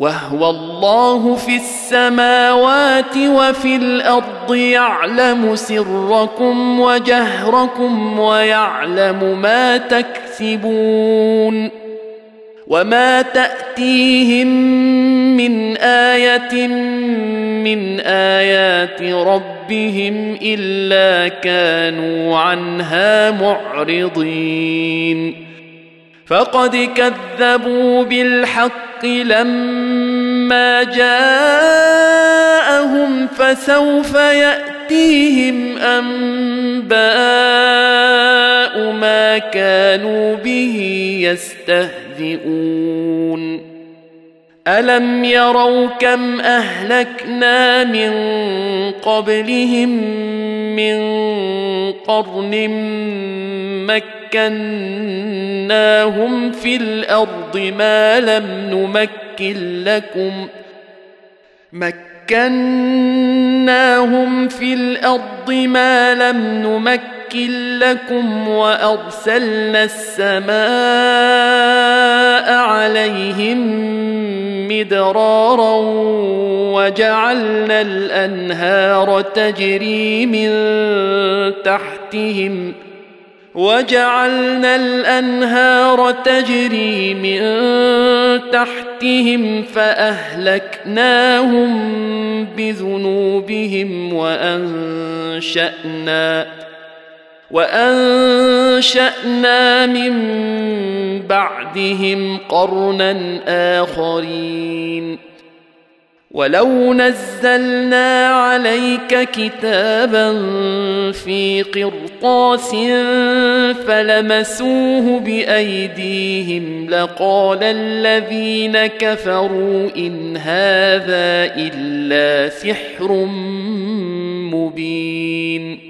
وهو الله في السماوات وفي الأرض يعلم سركم وجهركم ويعلم ما تكسبون وما تأتيهم من آية من آيات ربهم إلا كانوا عنها معرضين فقد كذبوا بالحق لما جاءهم فسوف ياتيهم انباء ما كانوا به يستهزئون الم يروا كم اهلكنا من قبلهم من قرن مكناهم في الأرض ما لم نمكن لكم مكناهم في الأرض ما لم نمكن لكم وأرسلنا السماء عليهم مدرارا وجعلنا الأنهار تجري من تحتهم ۖ وجعلنا الأنهار تجري من تحتهم فأهلكناهم بذنوبهم وأنشأنا وأنشأنا من بعدهم قرنا آخرين. ولو نزلنا عليك كتابا في قرطاس فلمسوه بأيديهم لقال الذين كفروا إن هذا إلا سحر مبين.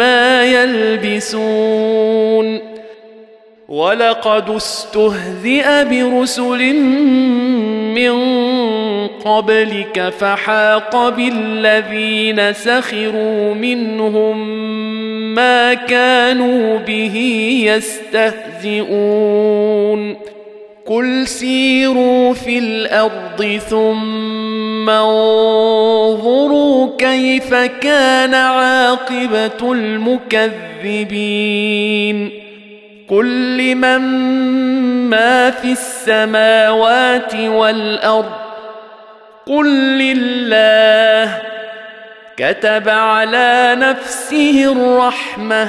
ما يلبسون ولقد استهزئ برسل من قبلك فحاق بالذين سخروا منهم ما كانوا به يستهزئون. قل سيروا في الأرض ثم انظروا كيف كان عاقبه المكذبين قل لمن ما في السماوات والارض قل لله كتب على نفسه الرحمه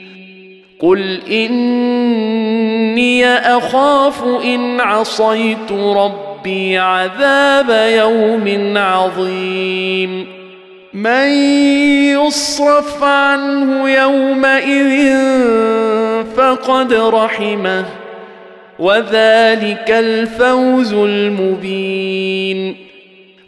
قل اني اخاف ان عصيت ربي عذاب يوم عظيم من يصرف عنه يومئذ فقد رحمه وذلك الفوز المبين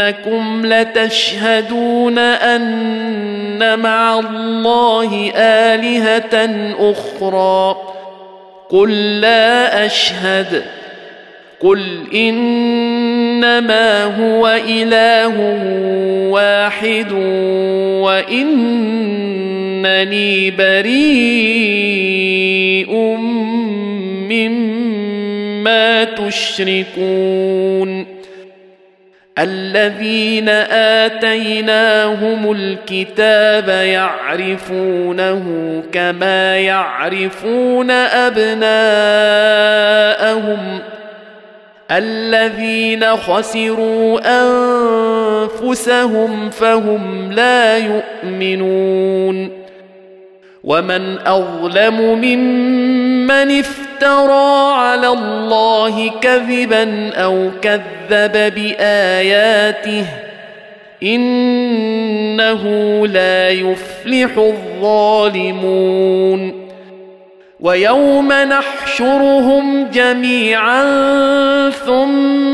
أئنكم لتشهدون أن مع الله آلهة أخرى. قل لا أشهد. قل إنما هو إله واحد وإنني بريء مما تشركون. الذين آتيناهم الكتاب يعرفونه كما يعرفون أبناءهم. الذين خسروا أنفسهم فهم لا يؤمنون. ومن اظلم ممن افترى على الله كذبا أو كذب باياته انه لا يفلح الظالمون ويوم نحشرهم جميعا ثم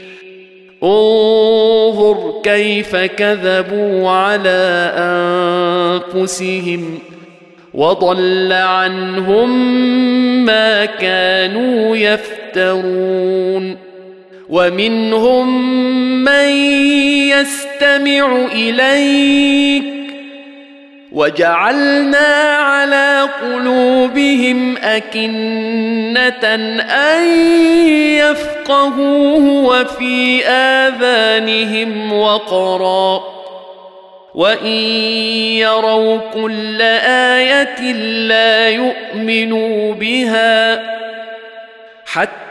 انظر كيف كذبوا على أنفسهم وضل عنهم ما كانوا يفترون ومنهم من يستمع إليك وجعلنا على قلوبهم أكنة ان يفقهوه وفي اذانهم وقرا وان يروا كل إيه لا يؤمنوا بها حتى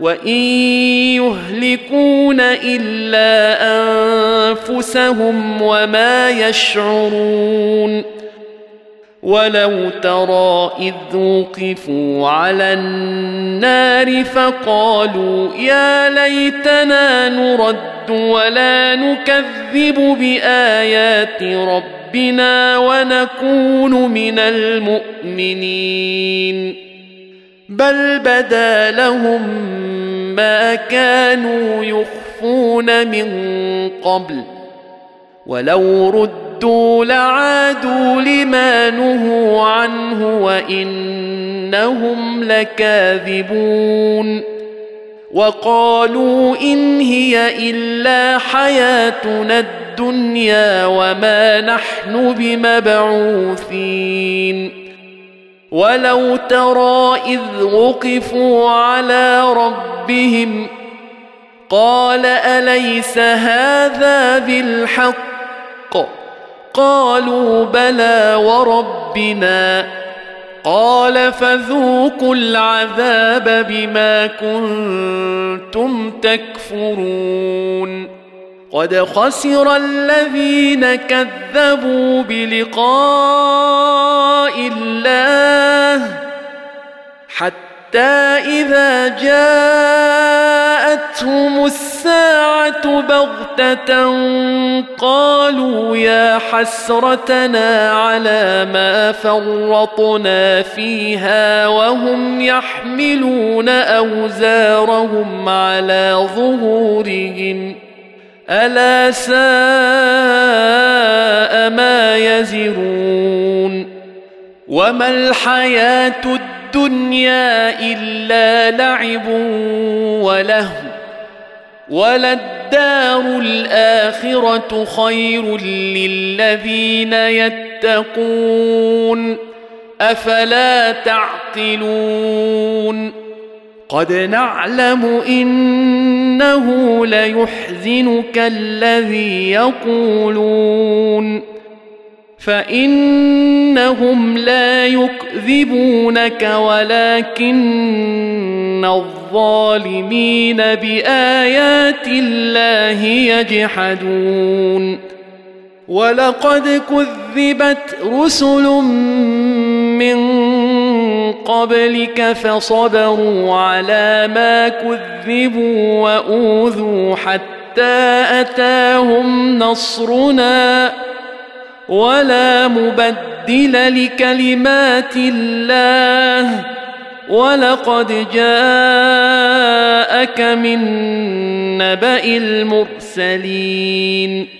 وان يهلكون الا انفسهم وما يشعرون ولو ترى اذ وقفوا على النار فقالوا يا ليتنا نرد ولا نكذب بايات ربنا ونكون من المؤمنين بل بدا لهم ما كانوا يخفون من قبل ولو رد ردوا لعادوا لما نهوا عنه وإنهم لكاذبون وقالوا إن هي إلا حياتنا الدنيا وما نحن بمبعوثين ولو ترى اذ وقفوا على ربهم قال اليس هذا بالحق قالوا بلى وربنا قال فذوقوا العذاب بما كنتم تكفرون قد خسر الذين كذبوا بلقاء الله حتى إذا جاءتهم الساعة بغتة قالوا يا حسرتنا على ما فرطنا فيها وهم يحملون أوزارهم على ظهورهم ألا ساء ما يزرون وما الحياة الدنيا إلا لعب ولهو وللدار الآخرة خير للذين يتقون أفلا تعقلون قد نعلم إنه ليحزنك الذي يقولون فإنهم لا يكذبونك ولكن الظالمين بآيات الله يجحدون ولقد كذبت رسل من قبلك فصبروا على ما كذبوا وأوذوا حتى أتاهم نصرنا ولا مبدل لكلمات الله ولقد جاءك من نبأ المرسلين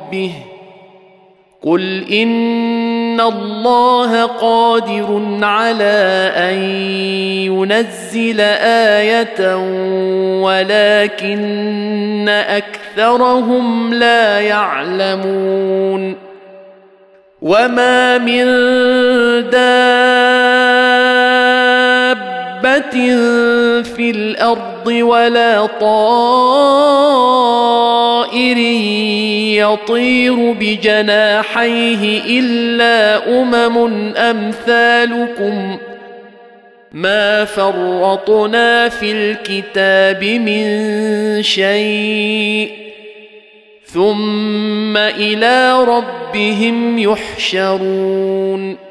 ربه قل ان الله قادر على ان ينزل إيه ولكن اكثرهم لا يعلمون وما من دابه في الأرض ولا طائر يطير بجناحيه إلا أمم أمثالكم. ما فرطنا في الكتاب من شيء. ثم إلى ربهم يحشرون.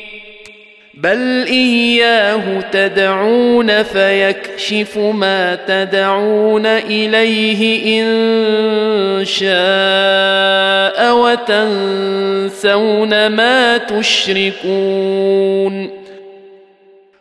بل اياه تدعون فيكشف ما تدعون اليه ان شاء وتنسون ما تشركون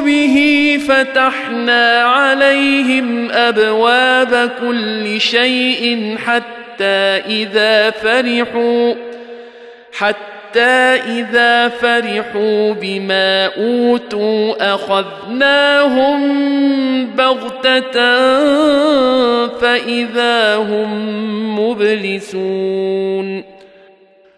به فتحنا عليهم أبواب كل شيء حتى إذا فرحوا حتى إذا فرحوا بما أوتوا أخذناهم بغتة فإذا هم مبلسون.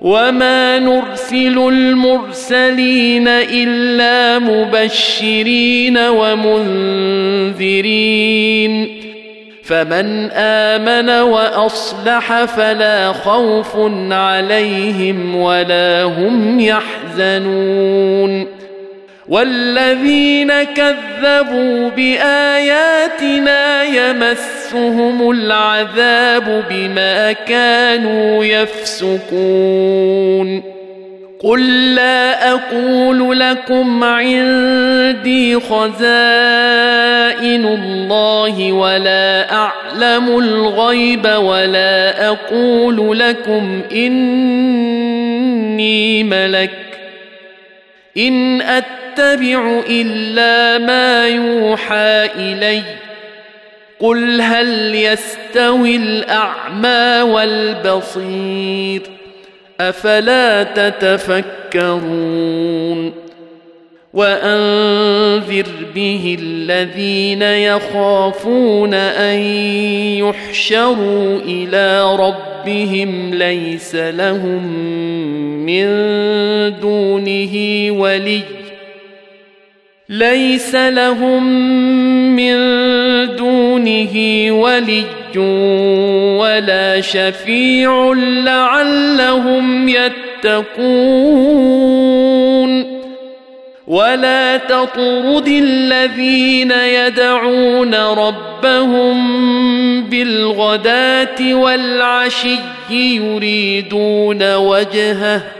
وما نرسل المرسلين الا مبشرين ومنذرين فمن امن واصلح فلا خوف عليهم ولا هم يحزنون والذين كذبوا بآياتنا يمسهم العذاب بما كانوا يفسقون. قل لا أقول لكم عندي خزائن الله ولا أعلم الغيب ولا أقول لكم إني ملك. إن أتبع إلا ما يوحى إلي. قل هل يستوي الأعمى والبصير؟ أفلا تتفكرون؟ وأنذر به الذين يخافون أن يحشروا إلى ربهم ليس لهم من دونه ولي. ليس لهم من دونه ولي ولا شفيع لعلهم يتقون. ولا تطرد الذين يدعون ربهم بالغداة والعشي يريدون وجهه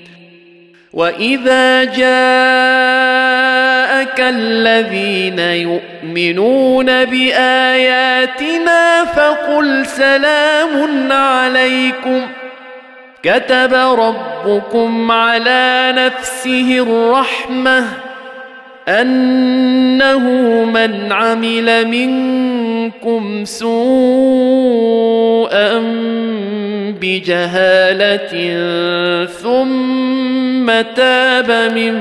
واذا جاءك الذين يؤمنون باياتنا فقل سلام عليكم كتب ربكم على نفسه الرحمه أنه من عمل منكم سوءا بجهالة ثم تاب من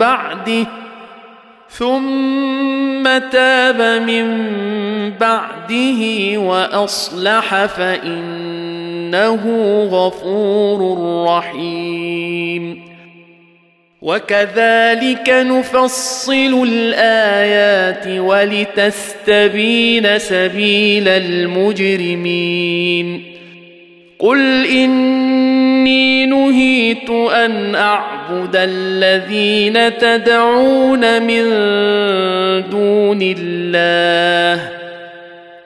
بعده ثم تاب من بعده وأصلح فإنه غفور رحيم. وكذلك نفصل الآيات ولتستبين سبيل المجرمين. قل إني نهيت أن أعبد الذين تدعون من دون الله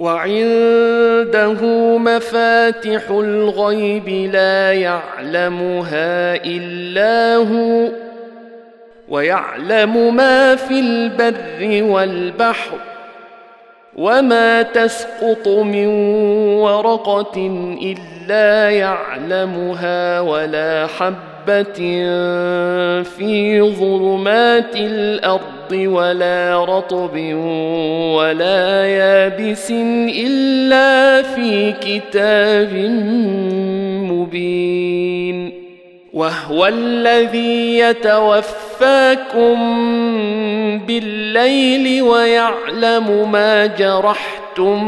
وعنده مفاتح الغيب لا يعلمها إلا هو ويعلم ما في البر والبحر وما تسقط من ورقة إلا يعلمها ولا حبه في ظلمات الأرض ولا رطب ولا يابس الا في كتاب مبين وهو الذي يتوفاكم بالليل ويعلم ما جرحتم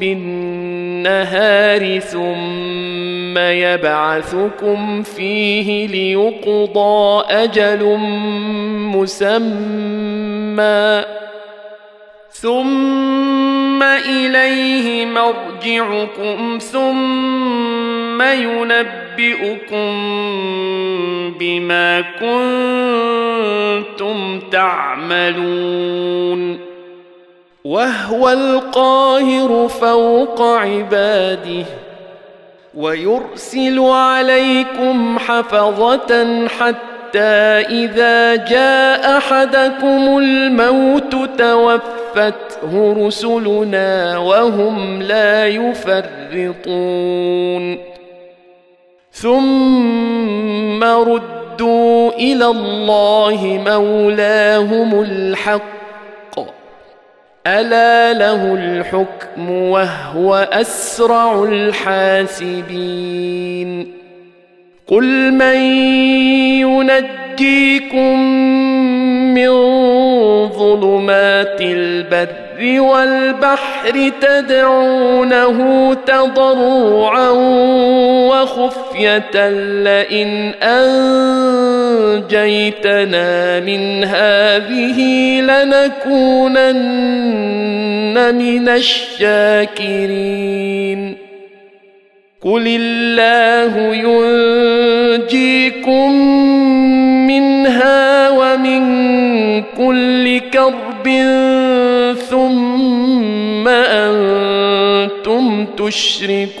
بالنهار ثم يبعثكم فيه ليقضى أجل مسمى ثم إليه مرجعكم ثم ينبئكم بما كنتم تعملون. وهو القاهر فوق عباده ويرسل عليكم حفظة حتى إذا جاء أحدكم الموت توفته رسلنا وهم لا يفرطون. ثم ردوا إلى الله مولاهم الحق الا له الحكم وهو اسرع الحاسبين قل من ينجيكم من ظلمات البر والبحر تدعونه تضرعا وخفية لئن أنجيتنا من هذه لنكونن من الشاكرين. قل الله ينجيكم منها ومن كل كرب ثم أنتم تشركون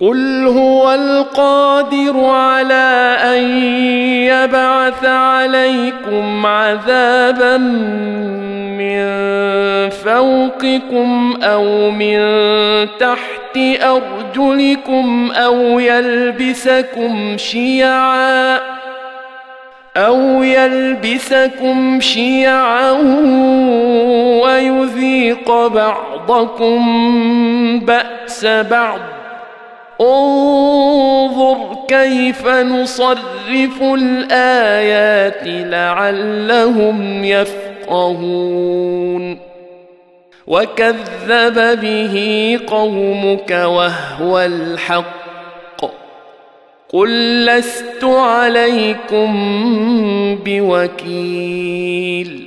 قل هو القادر على أن يبعث عليكم عذابا من فوقكم أو من تحت أرجلكم أو يلبسكم شيعا أو يلبسكم شيعا ويذيق بعضكم باس بعض انظر كيف نصرف الايات لعلهم يفقهون وكذب به قومك وهو الحق قل لست عليكم بوكيل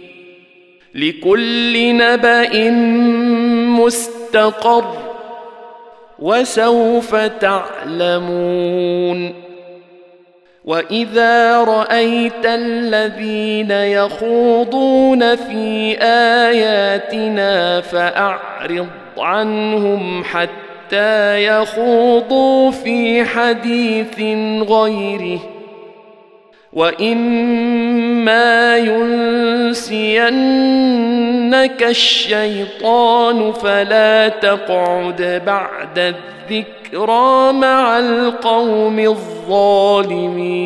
لكل نبأ مستقر وسوف تعلمون وإذا رأيت الذين يخوضون في آياتنا فأعرض عنهم حتى يخوضوا في حديث غيره. وإما ينسينك الشيطان فلا تقعد بعد الذكرى مع القوم الظالمين.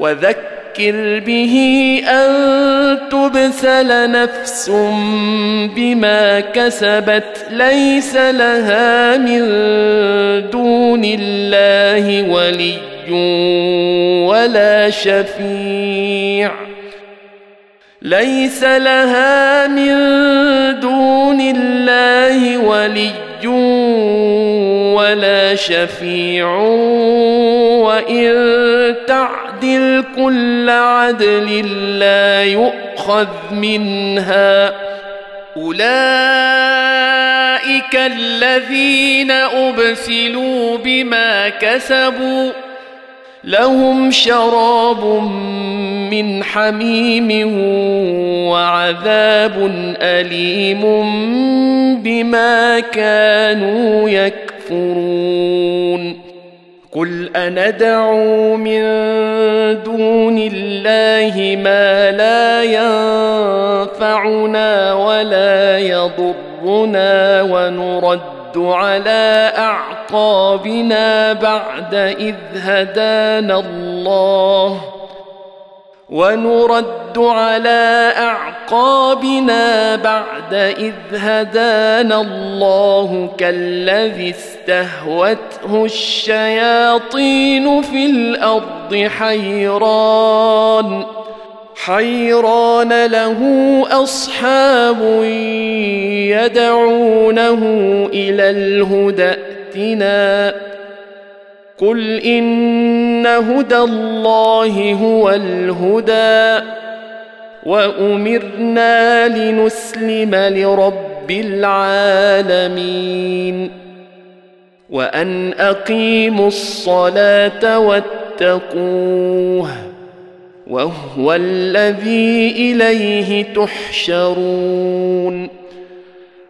وذكر به أن تبسل نفس بما كسبت ليس لها من دون الله ولي ولا شفيع ليس لها من دون الله ولي ولا شفيع وإن تعدل كل عدل لا يؤخذ منها أولئك الذين أبسلوا بما كسبوا لهم شراب من حميم وعذاب أليم بما كانوا يكفرون قل أندعو من دون الله ما لا ينفعنا ولا يضرنا ونرد على أعقابنا بعد إذ هدانا الله. ونرد على أعقابنا بعد إذ هدانا الله كالذي استهوته الشياطين في الأرض حيران حيران له أصحاب يدعونه إلى الهدى ائتنا. قل ان هدى الله هو الهدى وامرنا لنسلم لرب العالمين وان اقيموا الصلاه واتقوه وهو الذي اليه تحشرون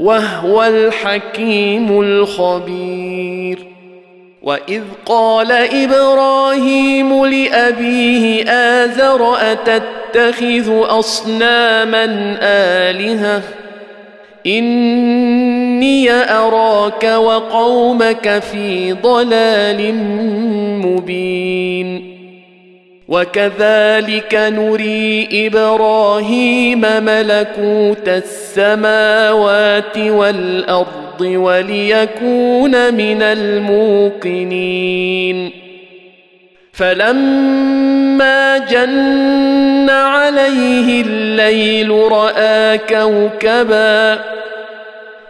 وهو الحكيم الخبير. وإذ قال إبراهيم لأبيه ازر أتتخذ أصناما آلهة؟ إني أراك وقومك في ضلال مبين. وكذلك نري إبراهيم ملكوت السماوات والأرض وليكون من الموقنين. فلما جن عليه الليل رأى كوكبا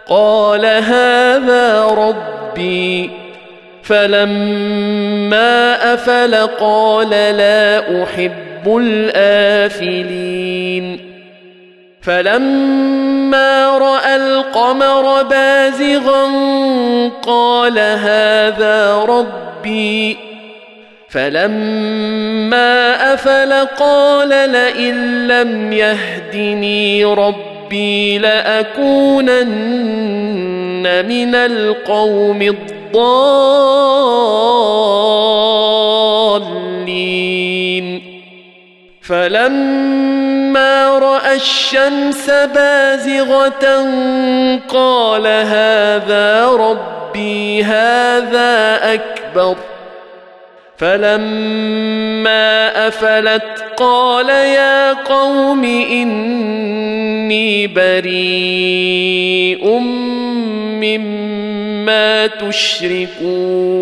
قال هذا ربي فلما أفل قال لا أحب الآفلين. فلما رأى القمر بازغا قال هذا ربي. فلما أفل قال لئن لم يهدني ربي لأكونن من القوم الضالين فلما رأى الشمس بازغة قال هذا ربي هذا أكبر. فلما افلت قال يا قوم اني بريء مما تشركون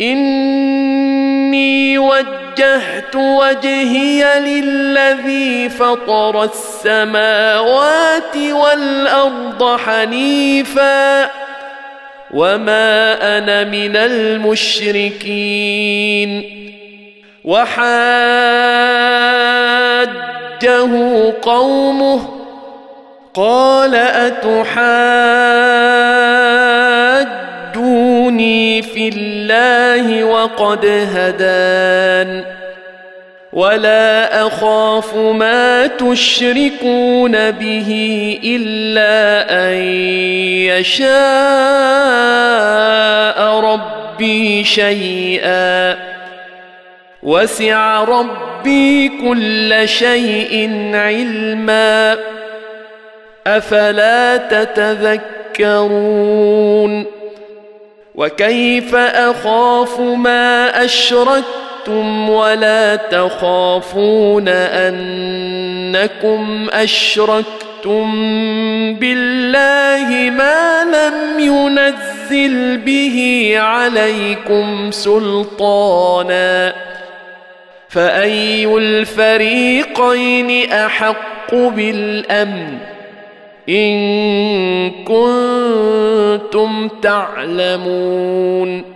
اني وجهت وجهي للذي فطر السماوات والارض حنيفا وما أنا من المشركين وحاجه قومه قال اتحاجوني في الله وقد هدان ولا اخاف ما تشركون به الا ان يشاء ربي شيئا وسع ربي كل شيء علما افلا تتذكرون وكيف اخاف ما اشركتم ولا تخافون انكم اشركتم بالله ما لم ينزل به عليكم سلطانا فاي الفريقين احق بالامن ان كنتم تعلمون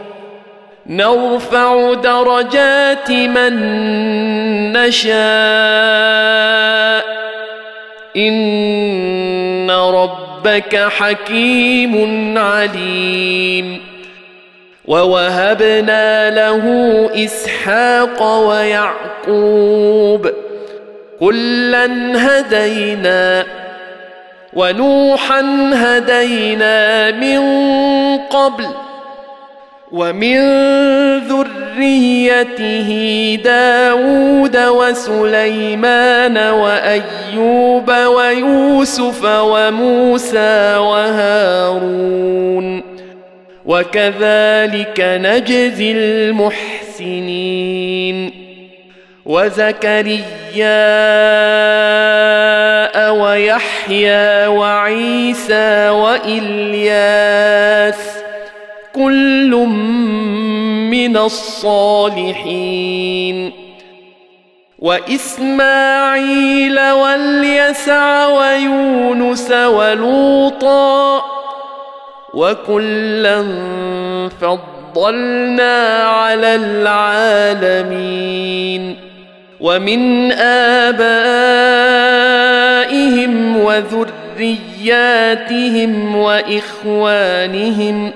نرفع درجات من نشاء. إن ربك حكيم عليم. ووهبنا له إسحاق ويعقوب. كلا هدينا ونوحا هدينا من قبل ومن ذريته داود وسليمان وأيوب ويوسف وموسى وهارون. وكذلك نجزي المحسنين. وزكريا ويحيى وعيسى وإلياس كل من الصالحين. وإسماعيل واليسع ويونس ولوطا وكلا فضل فضلنا على العالمين. ومن آبائهم وذرياتهم وإخوانهم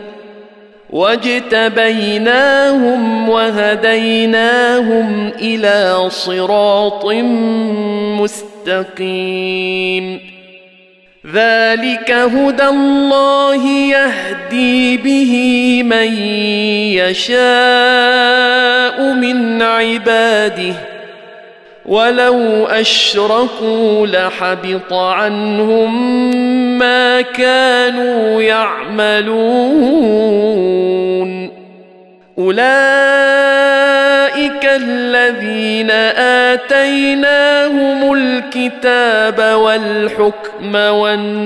واجتبيناهم وهديناهم إلى صراط مستقيم ذلك هدى الله يهدي به من يشاء من عباده ولو اشركوا لحبط عنهم ما كانوا يعملون اولئك الذين اتيناهم الكتاب والحكم والنبوءه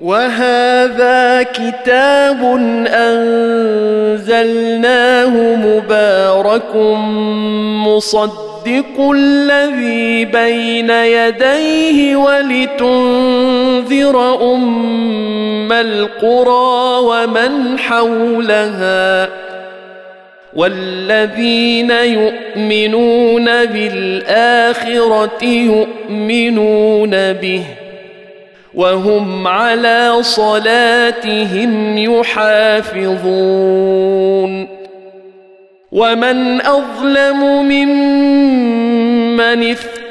وهذا كتاب أنزلناه مبارك مصدق الذي بين يديه ولتنذر أم القرى ومن حولها والذين يؤمنون بالآخرة يؤمنون به وهم على صلاتهم يحافظون. ومن أظلم ممن افترى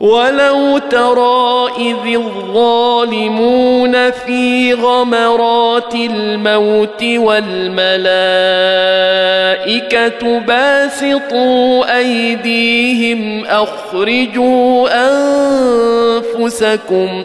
ولو ترى إذ الظالمون في غمرات الموت والملائكة باسطوا أيديهم أخرجوا أنفسكم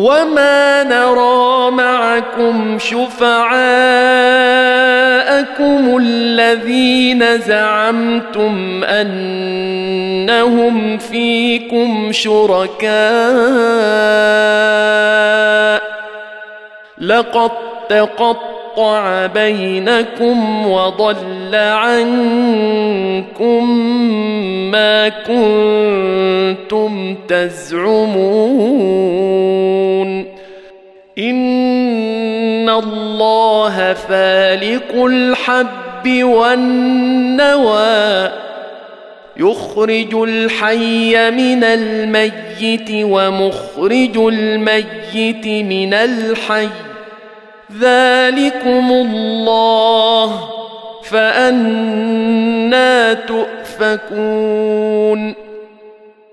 وما نرى معكم شفعاءكم الذين زعمتم انهم فيكم شركاء لقد تقطع بينكم وضل عنكم ما كنتم تزعمون. إن الله فالق الحب والنوى يخرج الحي من الميت ومخرج الميت من الحي. ذلكم الله فأنا تؤفكون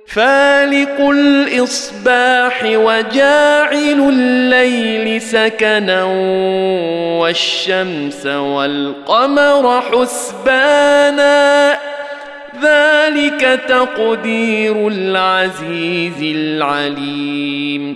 فالق الإصباح وجاعل الليل سكنا والشمس والقمر حسبانا ذلك تقدير العزيز العليم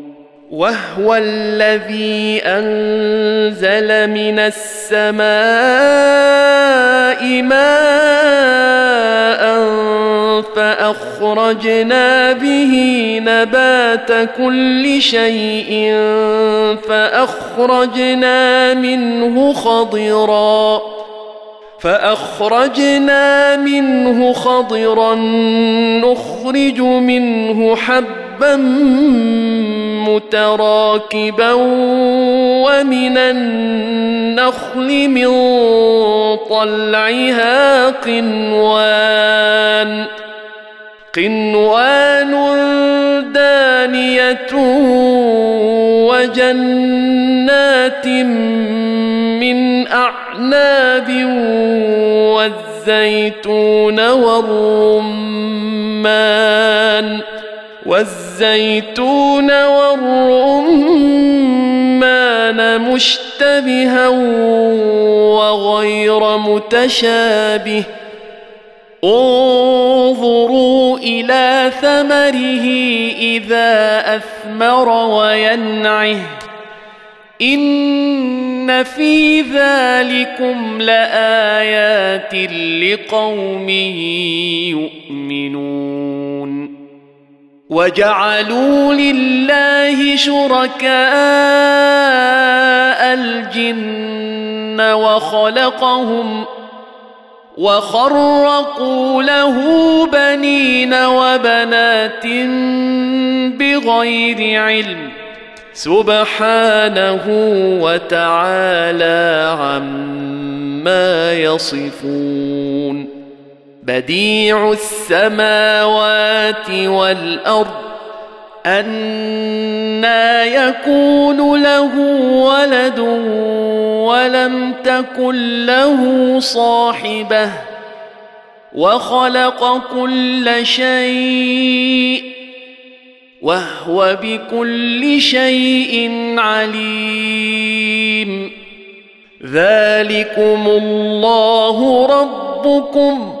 وهو الذي أنزل من السماء ماء فأخرجنا به نبات كل شيء فأخرجنا منه خضرا فأخرجنا منه خضرا نخرج منه حبا متراكبا ومن النخل من طلعها قنوان قنوان دانية وجنات من أعناب والزيتون والرمان. والزيتون والرمان مشتبها وغير متشابه انظروا إلى ثمره إذا أثمر وينعه إن في ذلكم لآيات لقوم يؤمنون وجعلوا لله شركاء الجن وخلقهم وخرقوا له بنين وبنات بغير علم سبحانه وتعالى عما يصفون بديع السماوات والأرض أنا يكون له ولد ولم تكن له صاحبة وخلق كل شيء وهو بكل شيء عليم. ذلكم الله ربكم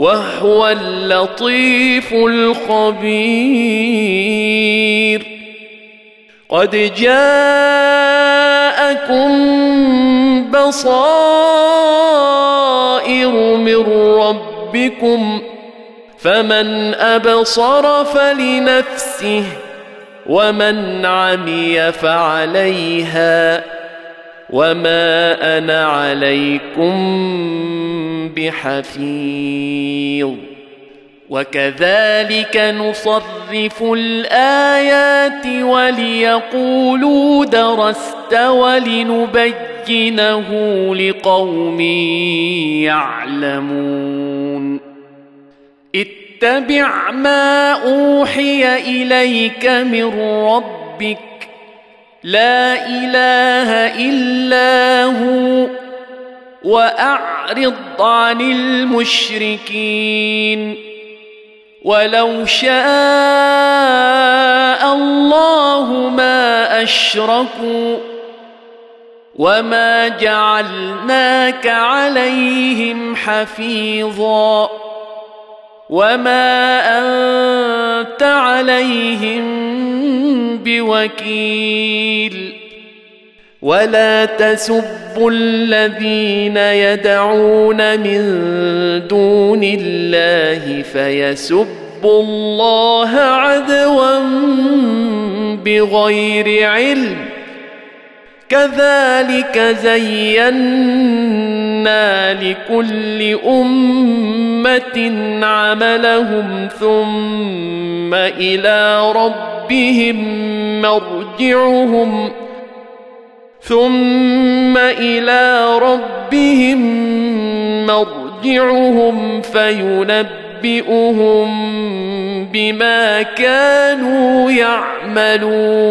وهو اللطيف الخبير. قد جاء جاءكم بصائر من ربكم فمن أبصر فلنفسه ومن عمي فعليها. وما أنا عليكم بحفيظ وكذلك نصرف الايات وليقولوا درست ولنبينه لقوم يعلمون اتبع ما اوحي اليك من ربك لا إله إلا هو وأعرض عن المشركين. ولو شاء الله ما أشركوا وما جعلناك عليهم حفيظا. وما انت عليهم بوكيل ولا تسبوا الذين يدعون من دون الله فيسبوا الله عدوا بغير علم كذلك زينا لكل امه عملهم ثم إلى ربهم مرجعهم ثم إلى ربهم مرجعهم فينبئهم بما كانوا يعملون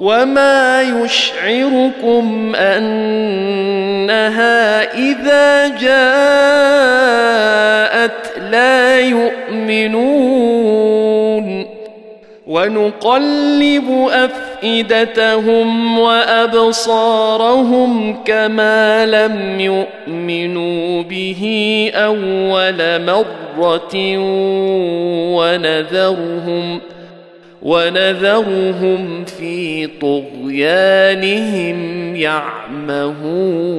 وما يشعركم انها اذا جاءت لا يؤمنون ونقلب افئدتهم وابصارهم كما لم يؤمنوا به اول مره ونذرهم ونذرهم في طغيانهم يعمهون.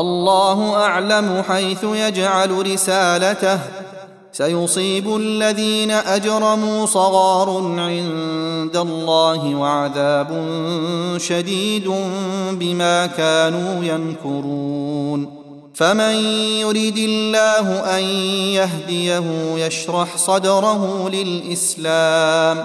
الله أعلم حيث يجعل رسالته. سيصيب الذين أجرموا صغار عند الله وعذاب شديد بما كانوا يمكرون. فمن يرد الله أن يهديه يشرح صدره للإسلام.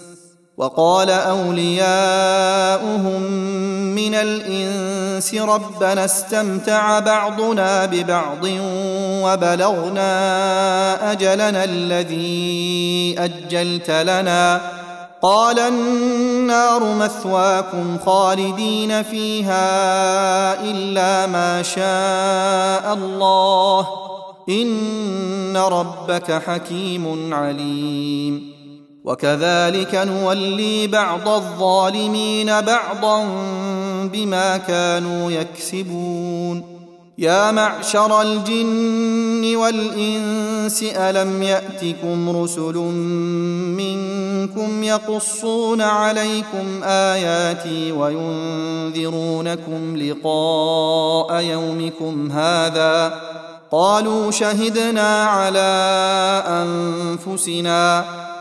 وقال أولياؤهم من الإنس ربنا استمتع بعضنا ببعض وبلغنا أجلنا الذي أجلت لنا. قال النار مثواكم خالدين فيها إلا ما شاء الله. إن ربك حكيم عليم. وكذلك نولي بعض الظالمين بعضا بما كانوا يكسبون. يا معشر الجن والإنس ألم يأتكم رسل منكم يقصون عليكم آياتي وينذرونكم لقاء يومكم هذا؟ قالوا شهدنا على أنفسنا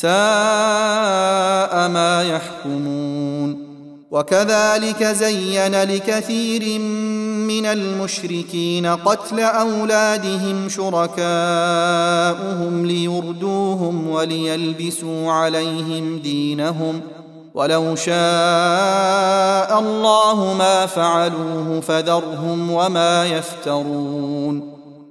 ساء ما يحكمون. وكذلك زين لكثير من المشركين قتل أولادهم شركاؤهم ليردوهم وليلبسوا عليهم دينهم. ولو شاء الله ما فعلوه فذرهم وما يفترون.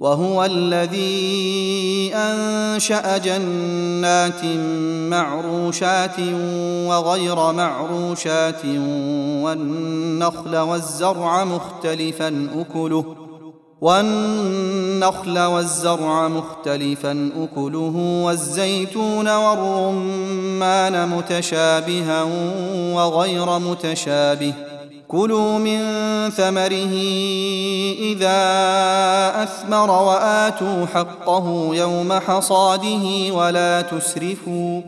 وهو الذي أنشأ جنات معروشات وغير معروشات والنخل والزرع مختلفا أكله والنخل والزرع مختلفا أكله والزيتون والرمان متشابها وغير متشابه كلوا من ثمره إذا أثمر وآتوا حقه يوم حصاده ولا تسرفوا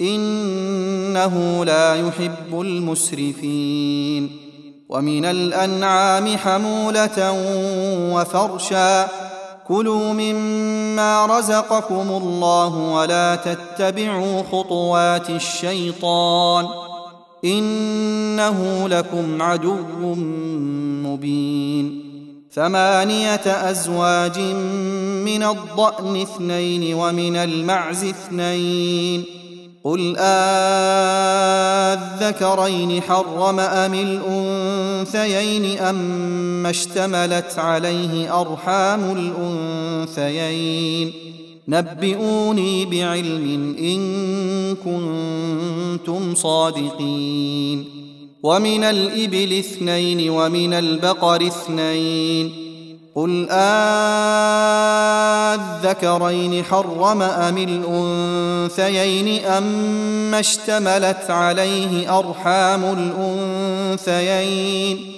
إنه لا يحب المسرفين ومن الأنعام حمولة وفرشا كلوا مما رزقكم الله ولا تتبعوا خطوات الشيطان إنه لكم عدو مبين. ثمانية أزواج من الضأن اثنين ومن المعز اثنين. قل آذكرين حرم أم الأنثيين اما اشتملت عليه أرحام الأنثيين؟ نبئوني بعلم إن كنتم صادقين. ومن الإبل اثنين ومن البقر اثنين. قل آذكرين حرم أم الأنثيين اما اشتملت عليه أرحام الأنثيين؟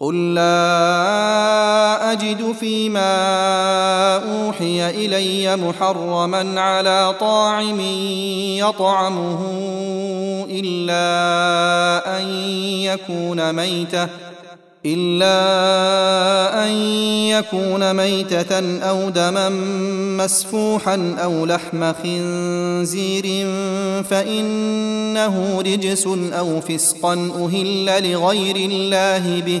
قل لا اجد فيما اوحي الي محرما على طاعم يطعمه الا ان يكون ميته إلا أن يكون ميتة أو دما مسفوحا أو لحم خنزير فإنه رجس أو فسقا أهل لغير الله به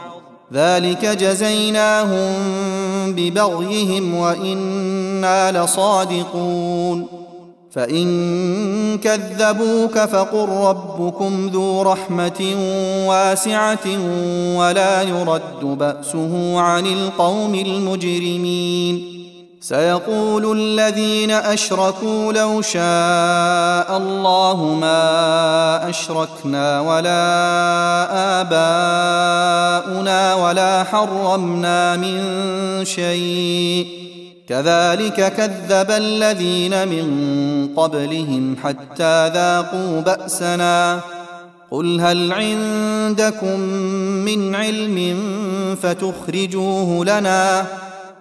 ذلك جزيناهم ببغيهم وإنا لصادقون. فإن كذبوك فقل ربكم ذو رحمة واسعة ولا يرد بأسه عن القوم المجرمين. سيقول الذين أشركوا لو شاء الله ما أشركنا ولا آباؤنا ولا حرمنا من شيء. كذلك كذب الذين من قبلهم حتى ذاقوا بأسنا. قل هل عندكم من علم فتخرجوه لنا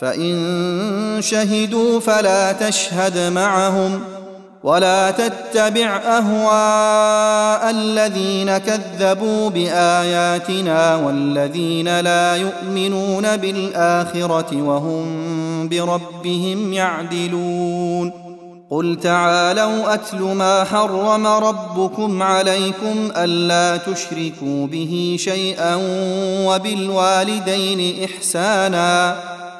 فإن شهدوا فلا تشهد معهم ولا تتبع أهواء الذين كذبوا بآياتنا والذين لا يؤمنون بالآخرة وهم بربهم يعدلون. قل تعالوا أتل ما حرم ربكم عليكم ألا تشركوا به شيئا وبالوالدين إحسانا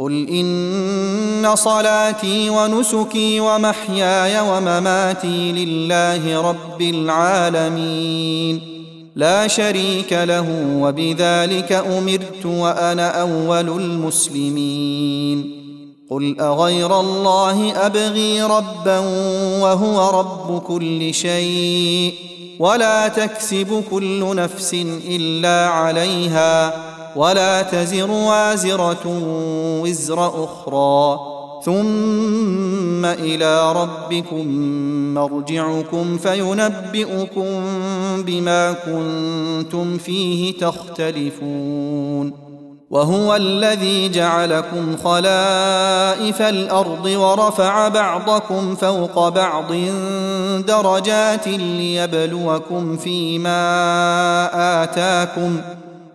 قل ان صلاتي ونسكي ومحياي ومماتي لله رب العالمين لا شريك له وبذلك امرت وأنا اول المسلمين قل اغير الله ابغي ربا وهو رب كل شيء ولا تكسب كل نفس الا عليها ولا تزر وازرة وزر أخرى. ثم إلى ربكم مرجعكم فينبئكم بما كنتم فيه تختلفون. وهو الذي جعلكم خلائف الأرض ورفع بعضكم فوق بعض درجات ليبلوكم فيما آتاكم